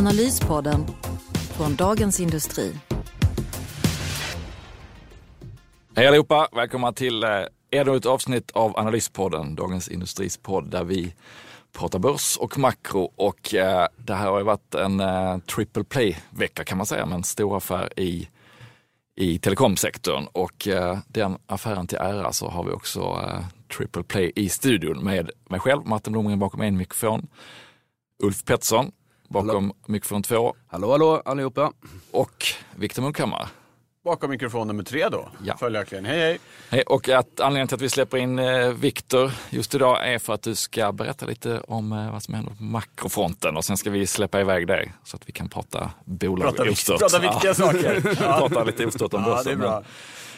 Analyspodden från Dagens Industri. Hej allihopa! Välkomna till eh, ännu ett avsnitt av Analyspodden, Dagens Industris podd där vi pratar börs och makro. Och eh, det här har ju varit en eh, triple play-vecka kan man säga, med en stor affär i, i telekomsektorn. Och eh, den affären till ära så har vi också eh, triple play i studion med mig själv, Martin Blomgren bakom en mikrofon, Ulf Pettersson bakom mikrofon två Hallå, hallå allihopa. och Viktor Munkhammar. Bakom mikrofon nummer tre då, Ja. följaktligen. Hej hej! Hej, och att anledningen till att vi släpper in eh, Viktor just idag är för att du ska berätta lite om eh, vad som händer på makrofronten och sen ska vi släppa iväg dig så att vi kan prata bolag Prata, ostört. prata viktiga saker. Ja, prata lite ostört om Ja, börsen. det är bra.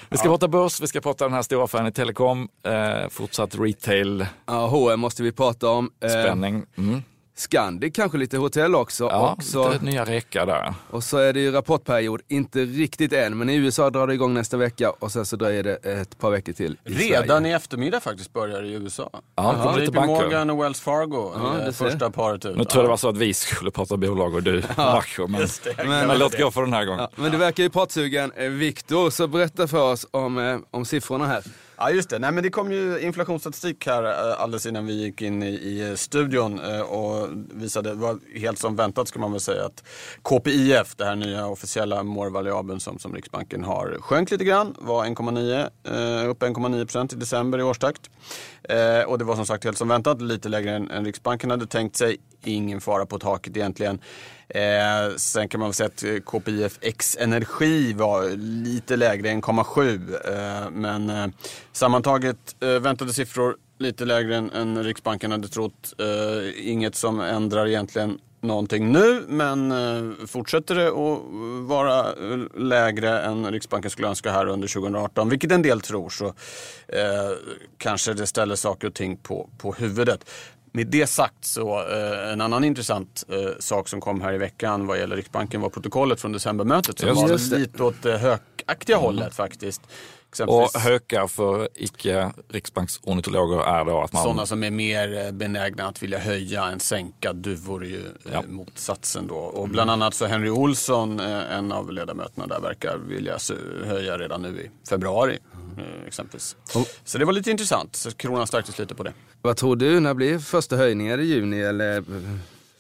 Vi ska prata börs, vi ska prata den här stora affären i telekom, eh, fortsatt retail, Ja, H&M måste vi prata om. Eh, spänning. Mm. Scandic kanske lite hotell också. Ja, och, så, lite nya reka där. och så är det ju rapportperiod, inte riktigt än, men i USA drar det igång nästa vecka och sen så dröjer det ett par veckor till i Redan Sverige. i eftermite faktiskt börjar i USA. Ja, det kommer lite banker. Morgan och Wells Fargo, Ja, eh, det första paret ut. Nu tror jag det var så att vi skulle prata bolag och du makro, men, Just det, men, glömde låt det. gå för den här gången. Ja, men du verkar ju pratsugen. Eh, Viktor, så berätta för oss om, eh, om siffrorna här. Ja just det, nej men det kom ju inflationsstatistik här eh, alldeles innan vi gick in i, i eh, studion eh, och visade, det var helt som väntat ska man väl säga att KPIF, det här nya officiella målvariabeln som, som Riksbanken har, sjönk lite grann, var 1,9, upp 1,9 procent i december i årstakt. Eh, och det var som sagt helt som väntat, lite lägre än, än Riksbanken hade tänkt sig. Ingen fara på taket egentligen. Eh, sen kan man väl säga att eh, KPIF X Energi var lite lägre, 1,7. Eh, men eh, sammantaget eh, väntade siffror lite lägre än, än Riksbanken hade trott. Eh, inget som ändrar egentligen någonting nu, men eh, fortsätter det att vara eh, lägre än Riksbanken skulle önska här under 2018, vilket en del tror, så eh, kanske det ställer saker och ting på, på huvudet. Med det sagt så eh, en annan intressant eh, sak som kom här i veckan vad gäller Riksbanken var protokollet från decembermötet som var lite åt det hökaktiga hållet faktiskt. Och Exempelvis hökar för icke riksbanksornitologer är då att man... sådana som är mer eh, benägna att vilja höja än sänka. Du vore ju eh, Ja. motsatsen då. Och bland annat så Henry Olsson, eh, en av ledamöterna där, verkar vilja höja redan nu i februari. Exempelvis. Så det var lite intressant. Så kronan stärktes lite på det. Vad tror du, när blir första höjningen? Är det juni eller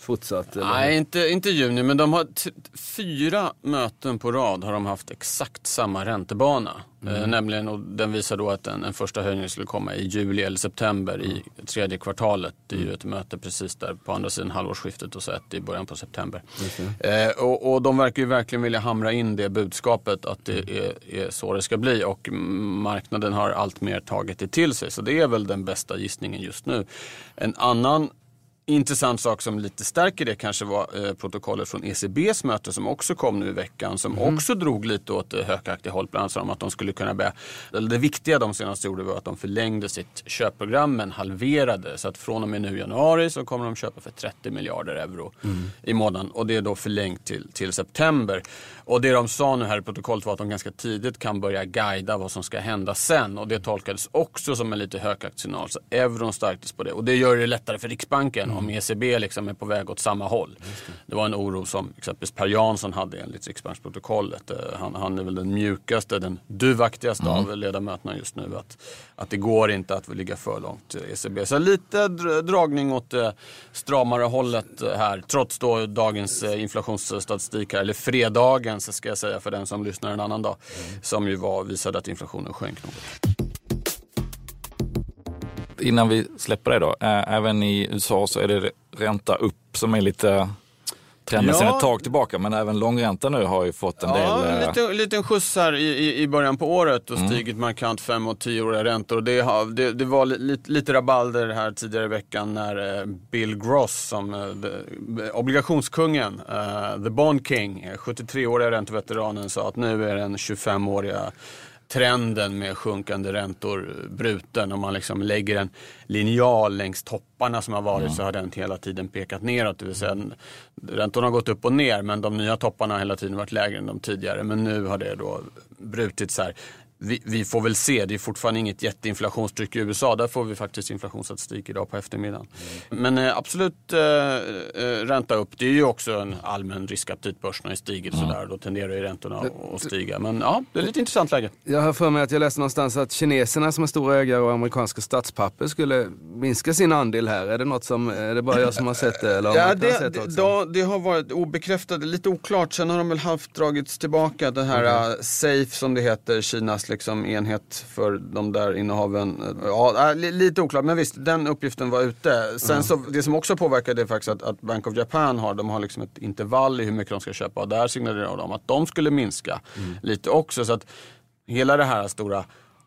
fortsatt? Eller? Nej, inte, inte juni, men de har fyra möten på rad har de haft exakt samma räntebana. Eh, nämligen, och den visar då att en, en första höjning skulle komma i juli eller september i tredje kvartalet. Det är ju ett möte precis där på andra sidan halvårsskiftet och så ett i början på september. Eh, och, och de verkar ju verkligen vilja hamra in det budskapet att det är, är så det ska bli och marknaden har allt mer tagit det till sig. Så det är väl den bästa gissningen just nu. En annan Intressant sak som lite stärker det kanske var eh, protokollet från ECBs möte som också kom nu i veckan som också drog lite åt det hökaktiga hållet. Bland annat de att de skulle kunna börja, eller det viktiga de senast gjorde var att de förlängde sitt köpprogram men halverade. Så att från och med nu i januari så kommer de köpa för 30 miljarder euro i månaden och det är då förlängt till, till september. Och det de sa nu här i protokollet var att de ganska tidigt kan börja guida vad som ska hända sen och det tolkades också som en lite högaktsignal. Så euron stärktes på det och det gör det lättare för Riksbanken om ECB liksom är på väg åt samma håll. Det. var en oro som exempelvis Per Jansson hade enligt Riksbanksprotokollet. Eh, Han, han är väl den mjukaste, den duvaktigaste av ledamöterna just nu. Att, att det går inte att ligga för långt eh, ECB. Så lite dr- dragning åt det stramare hållet eh, här. Trots då dagens eh, inflationsstatistik här, eller fredagens ska jag säga för den som lyssnar en annan dag. Som ju var, visade att inflationen sjönk något. Innan vi släpper det då, eh, även i USA så är det ränta upp som är lite trenden sedan Ja. ett tag tillbaka. Men även långräntan nu har ju fått en Ja, del... en eh, liten, liten skjuts här i, i, början på året och stigit markant 5 och 10-åriga räntor. Och det, har- det, det var li, lite, lite rabalder här tidigare i veckan när eh, Bill Gross, som the- obligationskungen, the Bond King, eh, 73-åriga ränteveteranen, sa att nu är den 25-åriga trenden med sjunkande räntor bruten. Om man liksom lägger en linjal längs topparna som har varit så har den hela tiden pekat neråt. Det vill säga, räntorna har gått upp och ner men de nya topparna har hela tiden varit lägre än de tidigare. Men nu har det då brutits här. Vi, vi får väl se, det är fortfarande inget jätteinflationstryck i USA. Där får vi faktiskt inflationsstatistik idag på eftermiddagen. Men eh, absolut eh, eh, ränta upp. Det är ju också en allmän riskaptit. Börsen har ju stigit sådär. Då tenderar ju räntorna att- stiga. Men ja, det är lite intressant läge. Jag har för mig att jag läste någonstans att kineserna som är stora ägare och amerikanska statspapper skulle minska sin andel här. Är det något som, är det bara jag som har sett det? Eller har Ja, det, sett det, också? då, det har varit obekräftat, lite oklart. Sen har de väl halvt dragits tillbaka. Den här uh, Safe som det heter, Kinas liksom enhet för de där innehaven. Ja, äh, li, lite oklart, men visst, den uppgiften var ute. Sen så, det som också påverkar det är faktiskt att, att Bank of Japan har, de har liksom ett intervall i hur mycket de ska köpa. Och där signalerar de att de skulle minska lite också. Så att hela det här stora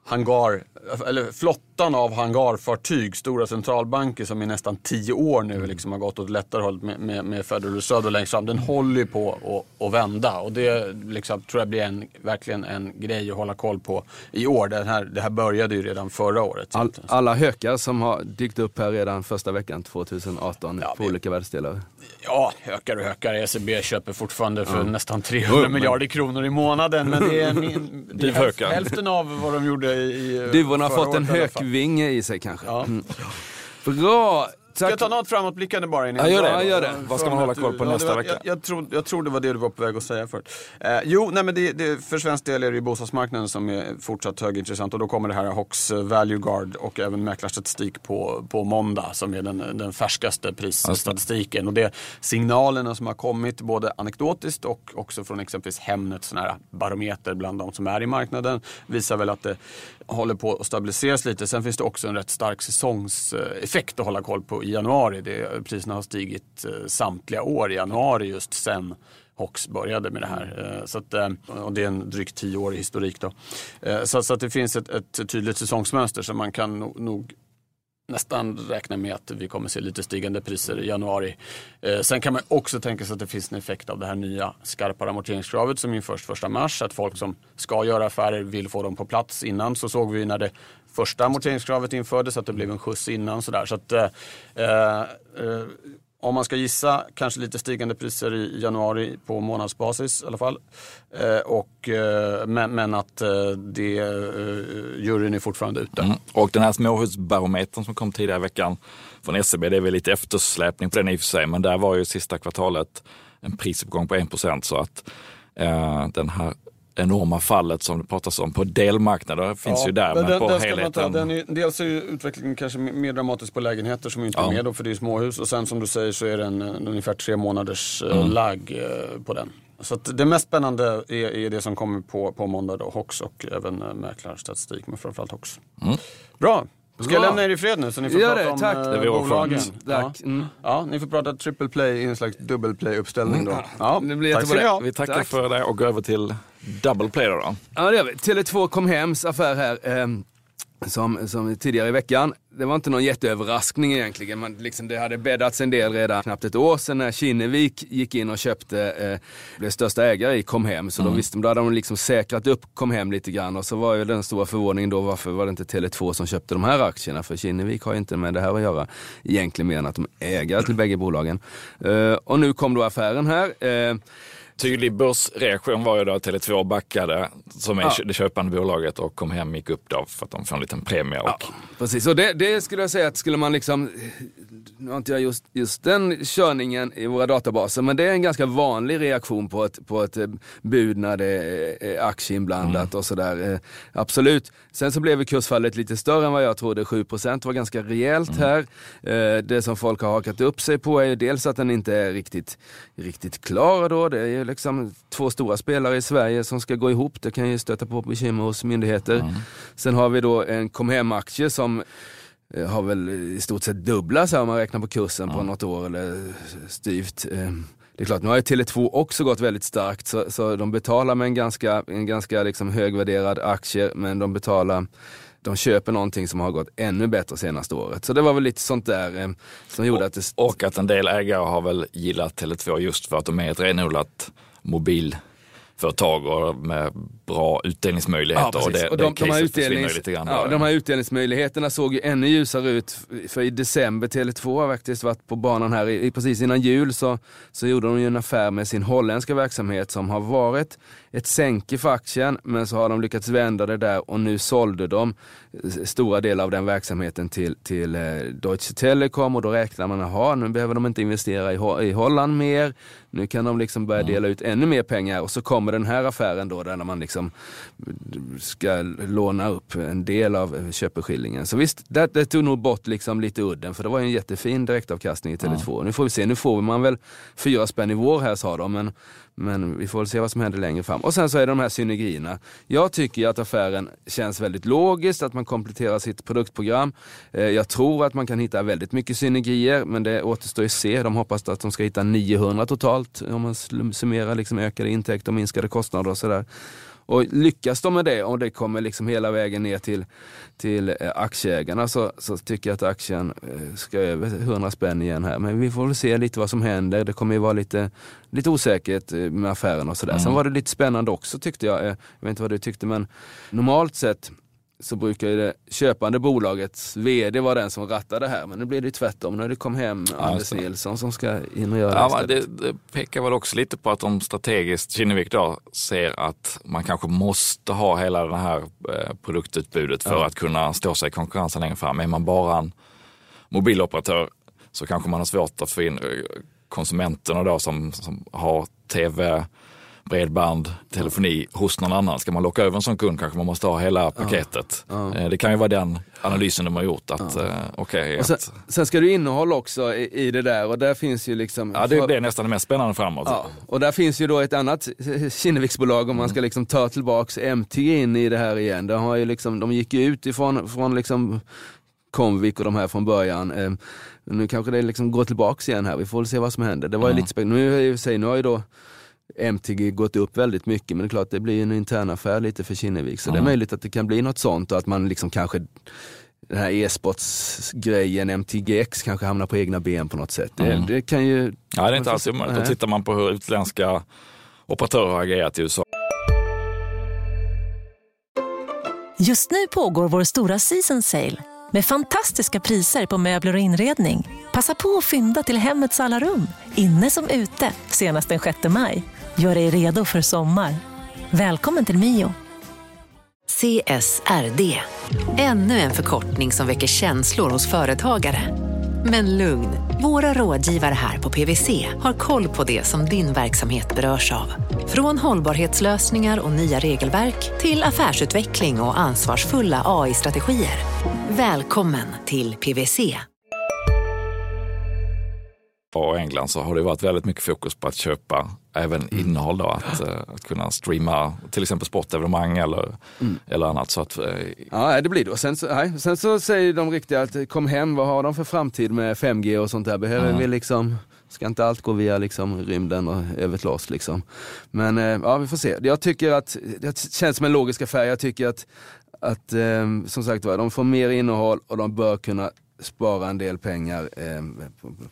hangar, eller flottan av hangarfartyg, stora centralbanker som i nästan tio år nu liksom har gått åt lättare håll med, med, med Federal Reserve och längst fram. Den håller ju på att- vända och det liksom, tror jag blir en, verkligen en grej att hålla koll på i år. Det här, det här började ju redan förra året. All, alla hökar som har dykt upp här redan första veckan 2018 Ja, på vi- olika världsdelar. Ja, ökar och ökar. ECB köper fortfarande för nästan 300 miljarder kronor i månaden. Men det är, min, det är hälften av vad de gjorde i, i Duvorna har fått en hökvinge i sig kanske. Ja. Mm. Bra! Ska jag ta något framåtblickande bara innan Ja, gör det. jag- Ja, gör det. Vad ska man hålla koll du- på ja, nästa var, vecka? Jag, jag, tror, jag tror det var det du var på väg att säga förut. Eh, jo, nej, men det, det, för svensk del är det ju bostadsmarknaden som är fortsatt högintressant och då kommer det här Hox Value Guard och även mäklarstatistik på, på måndag som är den, den färskaste prisstatistiken. Och det är signalerna som har kommit både anekdotiskt och också från exempelvis Hemnet, sådana här barometer bland de som är i marknaden, visar väl att det håller på att stabiliseras lite. Sen finns det också en rätt stark säsongseffekt att hålla koll på i januari. Det, priserna har stigit eh, samtliga år i januari just sen Hox började med det här. Eh, så att, eh, och det är en drygt tioårig historik. Då. Så, så att det finns ett, ett tydligt säsongsmönster som man kan nog, nog nästan räkna med att vi kommer se lite stigande priser i januari. Eh, sen kan man också tänka sig att det finns en effekt av det här nya skarpare amorteringskravet som införs första mars. Att folk som ska göra affärer vill få dem på plats innan. Så såg vi när det första amorteringskravet infördes att det blev en skjuts innan. Sådär. Så att, eh, eh, om man ska gissa, kanske lite stigande priser i januari på månadsbasis i alla fall. Eh, och, eh, men, men att eh, det, eh, juryn är fortfarande ute. Mm. Och den här småhusbarometern som kom tidigare i veckan från SCB, det är väl lite eftersläpning på den i och för sig, men där var ju sista kvartalet en prisuppgång på 1 så att eh, den här enorma fallet som det pratas om på delmarknader finns ju där, men, på den ska man helheten. den är, dels är utvecklingen kanske mer dramatisk på lägenheter som inte är Ja. med då, för det är småhus. Och sen som du säger så är det en, ungefär tre månaders Mm. eh, lag eh, på den. Så att det mest spännande är, är det som kommer på, på måndag då, Hox och även uh, mäklarstatistik, men framförallt Hox. Mm. Bra! Ska jag lämna er i fred nu så ni får Gör prata det, om tack. eh, Det var bolagen? Ja. Tack. Mm. ja, ni får prata triple play i en slags dubbel play uppställning då. Ja, det blir tack ska ni ha. Vi tackar Tack. för det och går över till double play då. då. Ja, det gör vi. Tele2 kom hems affär här. Som, som tidigare i veckan. Det var inte någon jätteöverraskning egentligen. Man, liksom, det hade bäddats en del redan knappt ett år sedan när Kinnevik gick in och köpte, eh, blev största ägare i Comhem. Så då visste de, då hade de liksom säkrat upp Comhem lite grann. Och så var ju den stora förvåningen då, varför var det inte Tele2 som köpte de här aktierna? För Kinnevik har ju inte med det här att göra egentligen mer än att de är ägare till bägge bolagen. Eh, och nu kom då affären här. Eh, Tydlig börsreaktion var ju då att Tele2 backade, som är Ja. det köpande bolaget, och kom hem gick upp då för att de får en liten premie. Och, Precis, och det, det skulle jag säga att skulle man liksom, nu har inte jag just, just den körningen i våra databaser, men det är en ganska vanlig reaktion på ett, på ett eh, bud när det är är aktie inblandat och sådär. Eh, Absolut. Sen så blev kursfallet lite större än vad jag trodde, 7% var ganska rejält här. Eh, Det som folk har hakat upp sig på är ju dels att den inte är riktigt, riktigt klar då. Det är ju liksom två stora spelare i Sverige som ska gå ihop. Det kan ju stöta på bekymmer hos myndigheter. Sen har vi då en kom hem-aktie som eh, har väl i stort sett dubblats här om man räknar på kursen på något år eller styvt. Eh, det är klart, nu har ju Tele2 också gått väldigt starkt så, så de betalar med en ganska, en ganska liksom högvärderad aktie men de betalar de köper någonting som har gått ännu bättre senaste året. Så det var väl lite sånt där eh, som gjorde och, att det... Och att en del ägare har väl gillat Tele2 just för att de är ett renodlat mobil företag och med bra utdelningsmöjligheter. Ja, och det, och de, det de, här utdelnings, lite grann. ja, de här utdelningsmöjligheterna såg ju ännu ljusare ut. För i december, Tele2 har faktiskt varit på banan här, i, precis innan jul så, så gjorde de ju en affär med sin holländska verksamhet som har varit ett sänke för aktien, men så har de lyckats vända det där och nu sålde de stora delar av den verksamheten till, till eh, Deutsche Telekom och då räknar man, jaha, nu behöver de inte investera i, i Holland mer, nu kan de liksom börja dela ut ännu mer pengar och så kommer den här affären då där man liksom ska låna upp en del av köpeskillingen. Så visst, det, det tog nog bort liksom lite udden för det var ju en jättefin direktavkastning i Tele2. Nu får vi se, nu får man väl fyra spänn i vår här sa de, men, men vi får väl se vad som händer längre fram. Och sen så är det de här synergierna. Jag tycker ju att affären känns väldigt logiskt, att man kompletterar sitt produktprogram. Eh, jag tror att man kan hitta väldigt mycket synergier, men det återstår ju att se. De hoppas att de ska hitta 900 totalt om man summerar liksom ökade intäkter och minskade kostnader och sådär. Och lyckas de med det och det kommer liksom hela vägen ner till, till eh, aktieägarna så, så tycker jag att aktien eh, ska över 100 spänn igen här. Men vi får väl se lite vad som händer. Det kommer ju vara lite, lite osäkerhet eh, med affären och sådär. Sen var det lite spännande också tyckte jag. Jag vet inte vad du tyckte men normalt sett så brukar ju det köpande bolagets VD vara den som rattar det här. Men nu blir det ju tvärtom. Nu det kom hem Anders så. Nilsson som ska in och göra Ja, det, det pekar väl också lite på att de strategiskt, Kinnevik då, ser att man kanske måste ha hela det här eh, produktutbudet för att kunna stå sig i konkurrensen längre fram. Är man bara en mobiloperatör så kanske man har svårt att få in eh, konsumenterna då som, som har tv, bredband, telefoni hos någon annan. Ska man locka över en sån kund kanske man måste ha hela paketet. Eh, Det kan ju vara den analysen de har gjort. att eh, okej, Och sen, att- sen ska det innehåll också i, i det där och där finns ju liksom... ja, det blir nästan det mest spännande framåt. Ja, och där finns ju då ett annat Kinneviksbolag om man ska liksom ta tillbaks MTG in i det här igen. De, har ju liksom, de gick ju ut ifrån från liksom Comvik och de här från början. Eh, Nu kanske det liksom går tillbaks igen här, vi får väl se vad som händer. Det var ju Ja. lite spännande. Nu, nu har ju då MTG gått upp väldigt mycket men det är klart det blir en intern affär lite för Kinnevik så det är möjligt att det kan bli något sånt och att man liksom kanske den här e-sportsgrejen, MTGX kanske hamnar på egna ben på något sätt. Det, Mm. det kan ju... Ja, det är inte alls omöjligt. Då Nej. tittar man på hur utländska operatörer har agerat i USA. Just nu pågår vår stora season sale med fantastiska priser på möbler och inredning. Passa på att fynda till hemmets alla rum, inne som ute, senast den 6 maj. Gör dig redo för sommar. Välkommen till Mio. CSRD. Ännu en förkortning som väcker känslor hos företagare. Men lugn, våra rådgivare här på PWC har koll på det som din verksamhet berörs av. Från hållbarhetslösningar och nya regelverk till affärsutveckling och ansvarsfulla AI-strategier. Välkommen till PWC. Och England så har det varit väldigt mycket fokus på att köpa även innehåll då, att, eh, att kunna streama till exempel sportevenemang eller, eller annat. Så att, eh, Ja, det blir det. Sen så, nej, sen så säger de riktiga att kom hem, vad har de för framtid med 5G och sånt där? Behöver Ja. vi liksom, ska inte allt gå via liksom rymden och över till oss liksom? Men eh, ja, vi får se. Jag tycker att, det känns som en logisk affär. Jag tycker att, att eh, som sagt var, de får mer innehåll och de bör kunna spara en del pengar eh,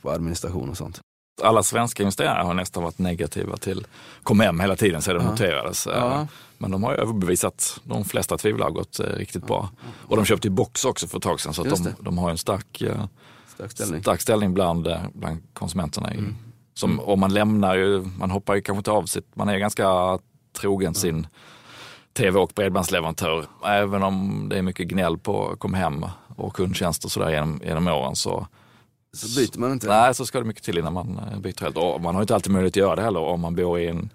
på administration och sånt. Alla svenska investerare har nästan varit negativa till kom hem hela tiden sedan det Ja. noterades. Eh, Ja. Men de har ju överbevisat de flesta tvivlare har gått eh, riktigt bra. Och de köpte ju Box också för ett tag sedan så de, de har en stark, eh, Stark ställning. stark ställning bland, eh, bland konsumenterna. Mm. som, och man lämnar ju, man hoppar ju kanske inte av sitt, man är ganska trogen sin tv och bredbandsleverantör. Även om det är mycket gnäll på kom hem och kundtjänst och sådär genom, genom åren så Så byter man inte. Nej, så ska det mycket till innan man eh, byter helt. Och man har inte alltid möjlighet att göra det heller om man bor i en,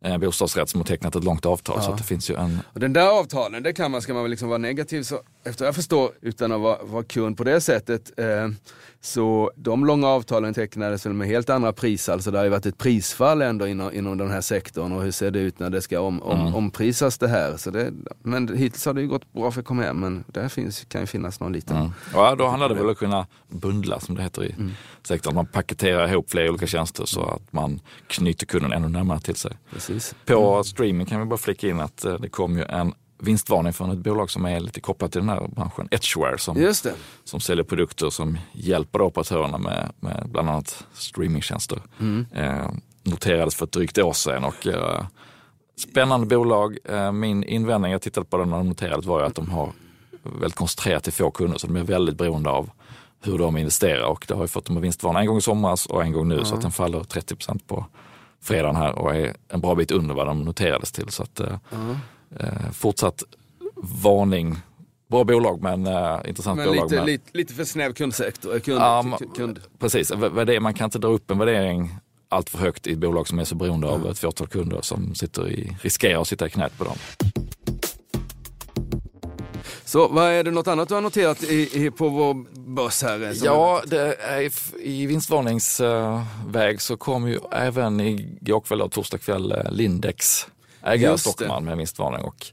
en bostadsrätt som har tecknat ett långt avtal. Ja. Så det finns ju en... Och den där avtalen, det kan man, ska man väl liksom vara negativ så efter jag förstår, utan att vara, vara kund på det sättet, eh, så de långa avtalen tecknades väl med helt andra pris, alltså det har ju varit ett prisfall ändå inom, inom den här sektorn och hur ser det ut när det ska om, om, Mm. omprisas det här. Så det, men hittills har det ju gått bra för Comhem, men där finns, kan ju finnas någon liten Mm. Ja, då handlar det väl om att kunna bundla som det heter i Mm. sektorn. Man paketerar ihop flera olika tjänster så att man knyter kunden ännu närmare till sig. Precis. På streaming kan vi bara flika in att eh, det kom ju en vinstvarning från ett bolag som är lite kopplat till den här branschen, Etchware, som, som säljer produkter som hjälper operatörerna med, med bland annat streamingtjänster. Mm. Eh, noterades för ett drygt år sedan och eh, spännande bolag. Eh, min invändning, jag tittade på den när de noterades, var ju att de har väldigt koncentrerat till få kunder så de är väldigt beroende av hur de investerar och det har ju fått dem att vinstvarna en gång i somras och en gång nu så att den faller 30% på fredagen här och är en bra bit under vad de noterades till. Så att, eh, eh, fortsatt varning. Bra bolag men eh, intressant Men bolag. lite, men- lite, lite för snäv kundsektor. Kund, man- kund. Precis, det man kan inte dra upp en värdering allt för högt i ett bolag som är så beroende av ett fåtal kunder som sitter i, riskerar att sitta i knät på dem. Så vad är det något annat du har noterat i, i, på vår börs här? eh, Ja, det är, i vinstvarningsväg så kom ju även igår kväll och torsdag kväll Lindex, ägare. Stockman med vinstvarning och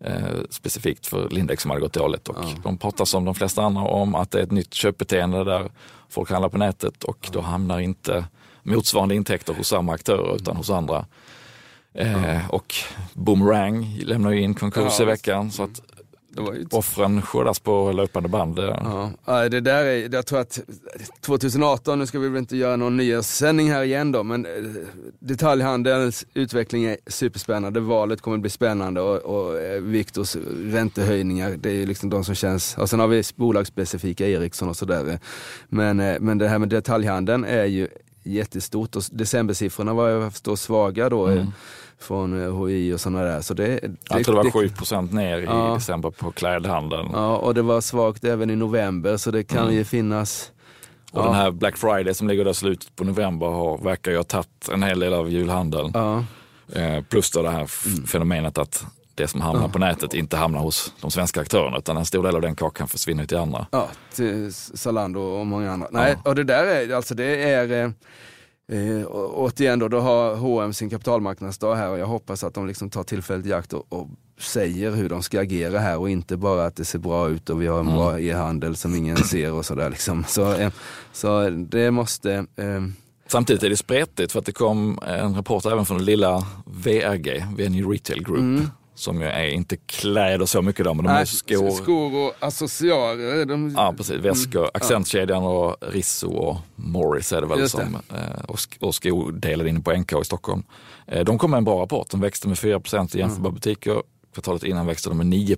eh, specifikt för Lindex som hade gått dåligt. Och De pratar som de flesta andra om att det är ett nytt köpbeteende där folk handlar på nätet och då hamnar inte motsvarande intäkter hos samma aktörer utan hos andra. Eh, och Boomerang lämnar ju in konkurs Ja, i veckan så att Det var ju offren skördas på löpande band. Eh, Ja, ja, det där är, jag tror att 2018, nu ska vi väl inte göra någon nyårssändning här igen då, men eh, detaljhandelns utveckling är superspännande. Valet kommer bli spännande och, och eh, Viktors räntehöjningar, det är ju liksom de som känns, och sen har vi bolagsspecifika Ericsson och sådär. Men, men det här med detaljhandeln är ju jättestort och decembersiffrorna var jag förstår svaga då. eh, Från eh, HI och sådana där. Så det, det, Jag tror det var det- 7 procent ner i Ja. december på klädhandeln. Ja, och det var svagt även i november så det kan ju finnas Och Ja. den här Black Friday som ligger där i slutet på november har, verkar ju ha tagit en hel del av julhandeln. Ja, Eh, plus då det här f- fenomenet att det som hamnar på nätet inte hamnar hos de svenska aktörerna utan en stor del av den kakan försvinner till andra. ja till Zalando och många andra. Nej, och det där är, alltså det är, eh, återigen då, då har H&M sin kapitalmarknadsdag här och jag hoppas att de liksom tar tillfället i akt och, och säger hur de ska agera här och inte bara att det ser bra ut och vi har en bra e-handel som ingen ser och sådär liksom. Så, eh, så det måste, eh, Samtidigt är det spretigt för att det kom en rapport även från den lilla VRG, Venue Retail Group, som ju är inte kläder så mycket då, men de nej, skor. skor och accessoarer. De, Ja, precis. Väskor, Accentkedjan och Risso och Morris är det väl Just det. som, eh, och, sk- och skodelen inne på NK i Stockholm. Eh, De kom med en bra rapport. De växte med 4% i jämförbara butiker. Kvartalet innan växte de med 9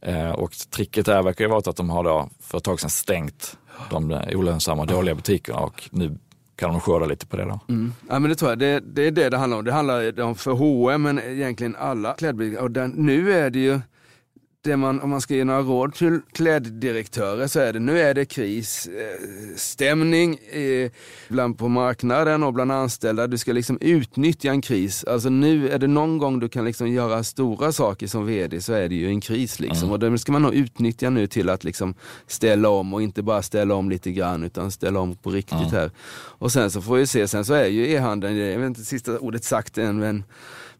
Eh, Och tricket där verkar ju vara att de har då för ett tag sedan stängt de olönsamma dåliga butikerna och nu kan de skörda lite på det då. Mm. Ja men det tror jag, det, det är det det handlar om. Det handlar om för H&M men egentligen alla klädbutiker. Och den, nu är det ju, det man, om man ska ge några råd till kläddirektörer så är det, nu är det krisstämning eh, bland på marknaden och bland anställda. Du ska liksom utnyttja en kris. Alltså nu är det någon gång du kan liksom göra stora saker som vd så är det ju en kris liksom. Och det ska man nog utnyttja nu till att liksom ställa om och inte bara ställa om lite grann utan ställa om på riktigt här. Och sen så får vi se, sen så är ju e-handeln, jag vet inte sista ordet sagt än men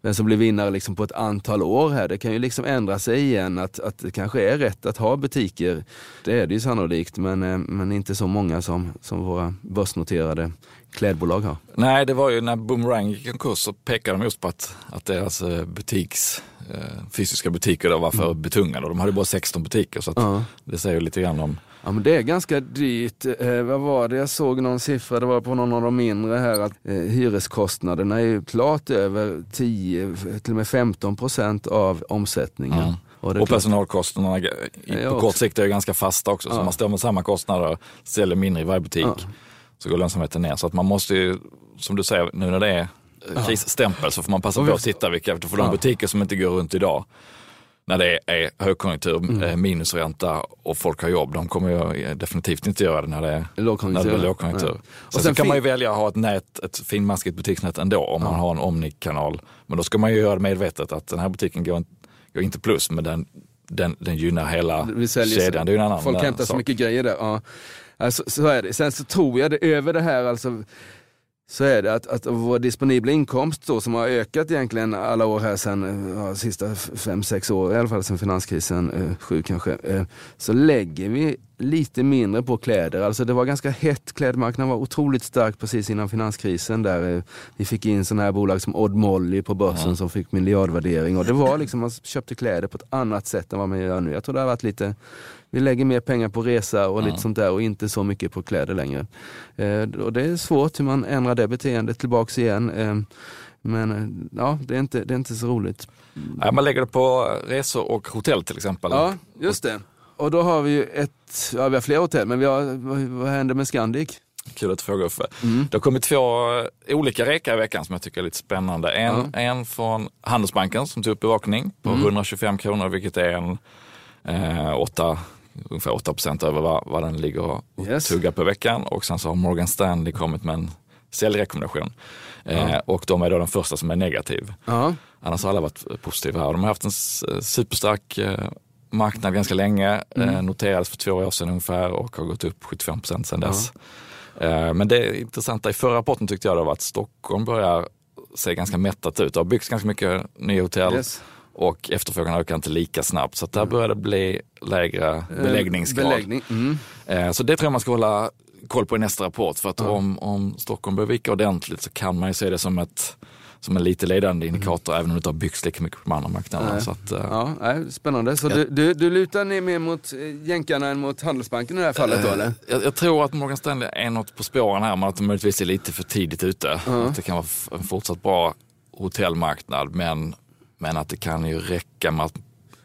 vem som blir vinnare liksom på ett antal år här. Det kan ju liksom ändra sig igen att, att det kanske är rätt att ha butiker. Det är det ju sannolikt men, eh, men inte så många som, som våra börsnoterade klädbolag har. Nej, det var ju när Boomerang gick i konkurs så pekade de just på att, att deras eh, butiks, eh, fysiska butiker då var för betungande och de hade bara 16 butiker så att Ja. det säger lite grann om Ja men det är ganska dyrt. Eh, vad var det? Jag såg någon siffra, det var på någon av de mindre här, att eh, hyreskostnaderna är ju klart över 10, till och med 15 procent av omsättningen. Mm. Och Och personalkostnaderna i- på kort sikt är ju ganska fasta också. Så Ja. man står med samma kostnader, säljer mindre i varje butik, Ja. så går lönsamheten ner. Så att man måste ju, som du säger, nu när det är krisstämpel så får man passa på att titta vilka, för de butiker som inte går runt idag, när det är högkonjunktur, Mm. eh, minusränta och folk har jobb, de kommer ju definitivt inte göra det när det är Lågkonjunktur. När det är lågkonjunktur. Sen, Och så sen kan man ju välja att ha ett nät, ett finmaskigt butiksnät ändå om man har en Omni-kanal. Men då ska man ju göra det medvetet att den här butiken går, inte- går inte plus, men den, den, den gynnar hela kedjan. Det är en annan Folk eh, hämtar så mycket grejer där. Ja. Alltså, så är det. Sen så tror jag det över det här alltså så är det att, att vår disponibla inkomst då, som har ökat egentligen alla år här sen, eh, ja, sista f- fem, sex år, i alla fall sen finanskrisen, eh, sju kanske, eh, så lägger vi lite mindre på kläder. Alltså det var ganska hett, klädmarknaden var otroligt stark precis innan finanskrisen där eh, vi fick in sådana här bolag som Odd Molly på börsen som fick miljardvärdering och det var liksom, man köpte kläder på ett annat sätt än vad man gör nu. Jag tror det har varit lite vi lägger mer pengar på resa och lite sånt där och inte så mycket på kläder längre. Eh, och det är svårt hur man ändrar det beteendet tillbaks igen. Eh, men eh, ja, det är, inte, det är inte så roligt. Ja, man lägger det på resor och hotell till exempel. Ja, just det. Och då har vi ju ett, ja vi har fler hotell, men vi har, vad, vad händer med Scandic? Kul att du frågar Uffe. Mm. Det har kommit två eh, olika rekar i veckan som jag tycker är lite spännande. En, en från Handelsbanken som tog upp bevakning på Mm. 125 kronor vilket är en eh, åtta, ungefär 8 procent över vad, vad den ligger och Yes. tuggar på veckan. Och sen så har Morgan Stanley kommit med en säljrekommendation. Eh, och de är då den första som är negativ. Ja, Annars har alla varit positiva här. De har haft en superstark eh, marknad ganska länge. Eh, noterades för två år sedan ungefär och har gått upp 75 procent sedan dess. Eh, men det intressanta i förra rapporten tyckte jag då var att Stockholm börjar se ganska mättat ut. Det har byggts ganska mycket nya hotell Yes. och efterfrågan ökar inte lika snabbt. Så där börjar det bli lägre beläggningsgrad. Beläggning. Mm. Eh, Så det tror jag man ska hålla koll på i nästa rapport. För att om, om Stockholm börjar vika ordentligt så kan man ju se det som, ett, som en lite ledande indikator även om det inte har byggts lika mycket på de andra marknaderna. Nej. Så att, eh, Ja, nej, spännande. Så du, du, du lutar ner mer mot eh, jänkarna än mot Handelsbanken i det här fallet då eller? jag, jag tror att Morgan Stanley är något på spåren här, men att de möjligtvis är lite för tidigt ute. Att det kan vara en fortsatt bra hotellmarknad, men, men att det kan ju räcka med att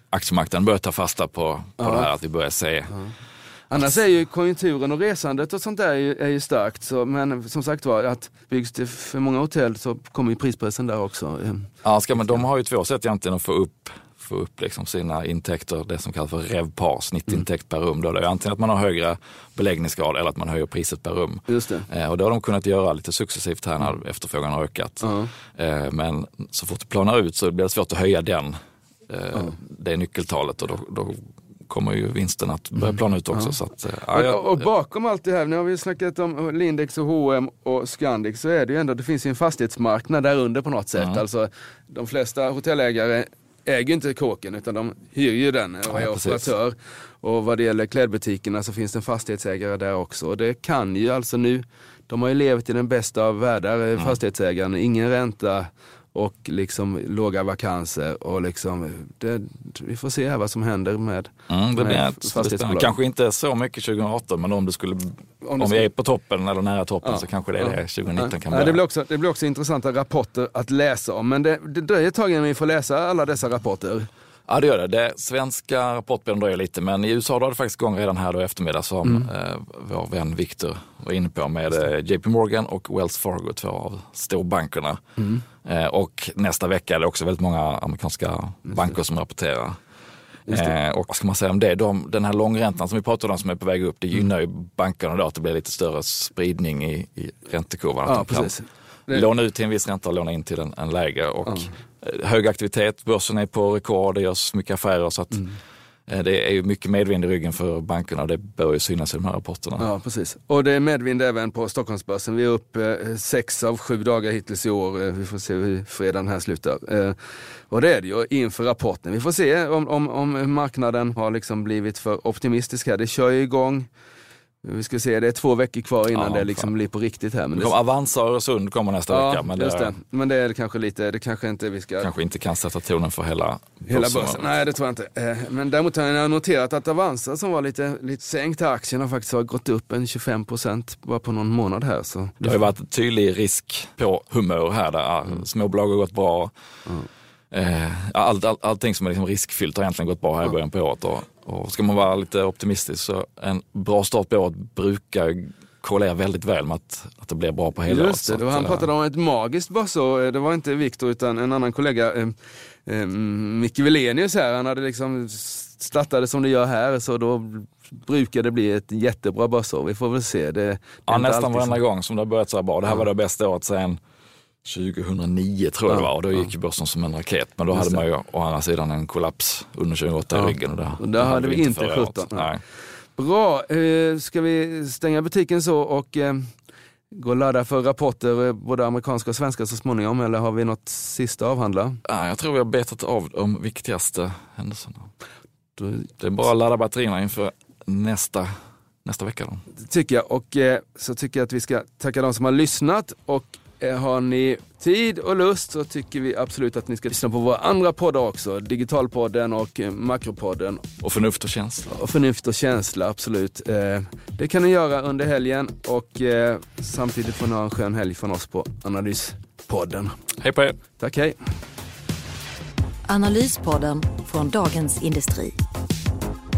aktiemarknaden börjar ta fasta på, på det här, att vi börjar se Annars är ju konjunkturen och resandet och sånt där är ju, är ju starkt. Så, men som sagt var, att byggs det för många hotell så kommer ju prispressen där också. Eh, Ja, ska man, de har ju två sätt egentligen att få upp, få upp liksom sina intäkter, det som kallas för revpar, snittintäkt per rum. Då. Det är antingen att man har högre beläggningsgrad eller att man höjer priset per rum. Just det. Eh, och det har de kunnat göra lite successivt här när efterfrågan har ökat. Ja. Eh, men så fort det planar ut så blir det svårt att höja den, eh, det nyckeltalet och då, då kommer ju vinsten att börja plana ut också. Så att, eh, ja, jag- och, och bakom allt det här, nu har vi snackat om Lindex och H&M och Scandic, så är det ju ändå, det finns ju en fastighetsmarknad där under på något sätt. Alltså, de flesta hotellägare äger inte kåken utan de hyr ju den och är Ja, operatör. Och vad det gäller klädbutikerna så finns det en fastighetsägare där också. Och det kan ju alltså nu, de har ju levt i den bästa av världar, eh, fastighetsägaren, ingen ränta och liksom låga vakanser och liksom, det, vi får se här vad som händer med, Mm, det med fastighetsbolag. Kanske inte så mycket 2018 men om det skulle, om, det vi ska- är på toppen eller nära toppen Ja. så kanske det är det 2019 kan Ja, börja. det, blir också, det blir också intressanta rapporter att läsa om, men det, det dröjer ett tag innan vi får läsa alla dessa rapporter. Ja det gör det. det svenska rapportbilden dröjer lite men i USA drar det faktiskt igång redan här då i eftermiddag som Mm. eh, vår vän Victor var inne på med eh, JP Morgan och Wells Fargo, två av storbankerna. Mm. Eh, och nästa vecka är det också väldigt många amerikanska banker som rapporterar. Eh, och vad ska man säga om det? De, den här långräntan som vi pratade om som är på väg upp, det gynnar ju bankerna då att det blir lite större spridning i, i räntekurvan. Ja, precis. Låna ut till en viss ränta och låna in till en, en lägre. Och eh, hög aktivitet, börsen är på rekord, det görs mycket affärer. Så att, Mm. eh, det är ju mycket medvind i ryggen för bankerna och det bör ju synas i de här rapporterna. Ja, precis. Och det är medvind även på Stockholmsbörsen. Vi är upp eh, sex av sju dagar hittills i år. Eh, vi får se hur fredagen här slutar. Eh, och det är det ju inför rapporten. Vi får se om, om, om marknaden har liksom blivit för optimistisk här. Det kör ju igång. Vi ska se, det är två veckor kvar innan Ja, det liksom fan. blir på riktigt här. Men Det kommer Avanza och Öresund kommer nästa ja, vecka men just det, det. Men det är kanske lite, det kanske inte vi ska kanske inte kan sätta tonen för hela Hela börsen? Nej, det tror jag inte. Eh, Men däremot har jag noterat att Avanza som var lite, lite sänkt aktien har faktiskt har gått upp en 25 procent bara på någon månad här. Så Det har ju varit tydlig risk på humör här där Mm. småbolag har gått bra. Eh, allt, all, allting som är liksom riskfyllt har egentligen gått bra här i början på året. Och, och ska man vara lite optimistisk så en bra start på året brukar korrelera väldigt väl med att, att det blir bra på hela. Just det, att, han eh, pratade om ett magiskt börsår. Eh, Det var inte Viktor utan en annan kollega, eh, eh, Micke Velenius här. Han hade liksom startade som det gör här så då brukar det bli ett jättebra börsår. Vi får väl se. Det, det Ja, nästan varenda så- gång som det har börjat så här bra. Det här var det bästa året sen 2009 tror jag det var och då gick börsen som en raket. Men då Just hade man det. ju å andra sidan en kollaps under 2008 Ja. i ryggen. Och det, Och där hade vi inte förra året. 17. Nej. Bra, eh, ska vi stänga butiken så och eh, gå och ladda för rapporter, eh, både amerikanska och svenska så småningom, eller har vi något sista att avhandla? Jag tror vi har betat av de viktigaste händelserna. Då Det är bara att ladda batterierna inför nästa, nästa vecka. Då. tycker jag. Och eh, så tycker jag att vi ska tacka de som har lyssnat. Och har ni tid och lust så tycker vi absolut att ni ska lyssna på våra andra poddar också. Digitalpodden och eh, Makropodden. Och förnuft och känsla. Och Förnuft och känsla, absolut. Eh, det kan ni göra under helgen och eh, samtidigt får ni ha en skön helg från oss på Analyspodden. Hej på er! Tack, hej! Analyspodden från Dagens Industri.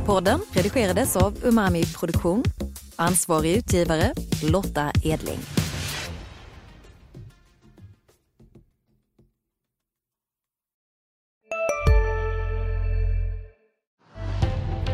Podden redigerades av Umami Produktion. Ansvarig utgivare Lotta Edling.